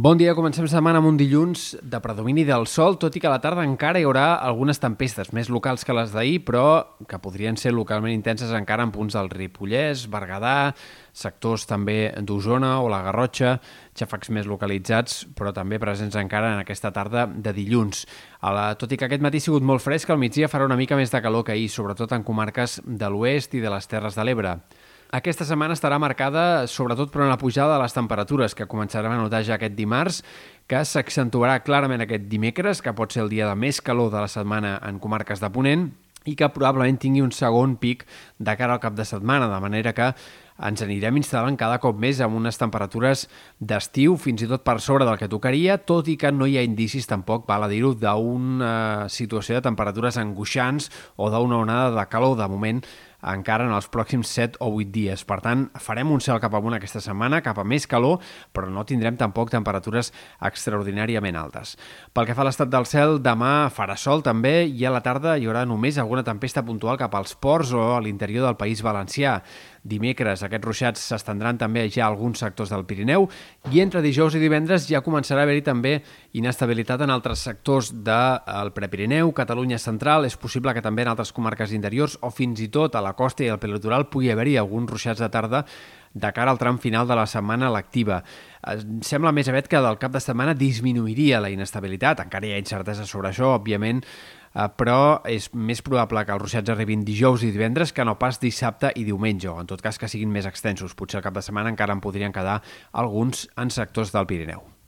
Bon dia, comencem setmana amb un dilluns de predomini del sol, tot i que a la tarda encara hi haurà algunes tempestes, més locals que les d'ahir, però que podrien ser localment intenses encara en punts del Ripollès, Berguedà, sectors també d'Osona o la Garrotxa, xafacs més localitzats, però també presents encara en aquesta tarda de dilluns. A la, tot i que aquest matí ha sigut molt fresc, al migdia farà una mica més de calor que ahir, sobretot en comarques de l'oest i de les Terres de l'Ebre. Aquesta setmana estarà marcada sobretot per una pujada de les temperatures que començarem a notar ja aquest dimarts, que s'accentuarà clarament aquest dimecres, que pot ser el dia de més calor de la setmana en comarques de Ponent, i que probablement tingui un segon pic de cara al cap de setmana, de manera que ens anirem instal·lant cada cop més amb unes temperatures d'estiu, fins i tot per sobre del que tocaria, tot i que no hi ha indicis tampoc, val a dir-ho, d'una situació de temperatures angoixants o d'una onada de calor. De moment encara en els pròxims 7 o 8 dies. Per tant, farem un cel cap amunt aquesta setmana, cap a més calor, però no tindrem tampoc temperatures extraordinàriament altes. Pel que fa a l'estat del cel, demà farà sol també i a la tarda hi haurà només alguna tempesta puntual cap als ports o a l'interior del País Valencià. Dimecres aquests ruixats s'estendran també ja a alguns sectors del Pirineu i entre dijous i divendres ja començarà a haver-hi també inestabilitat en altres sectors del Prepirineu, Catalunya central, és possible que també en altres comarques interiors o fins i tot a la costa i al prelitoral pugui haver-hi alguns ruixats de tarda de cara al tram final de la setmana lectiva. Sembla més aviat que del cap de setmana disminuiria la inestabilitat, encara hi ha incertesa sobre això, òbviament, eh, però és més probable que els ruixats arribin dijous i divendres que no pas dissabte i diumenge, o en tot cas que siguin més extensos. Potser el cap de setmana encara en podrien quedar alguns en sectors del Pirineu.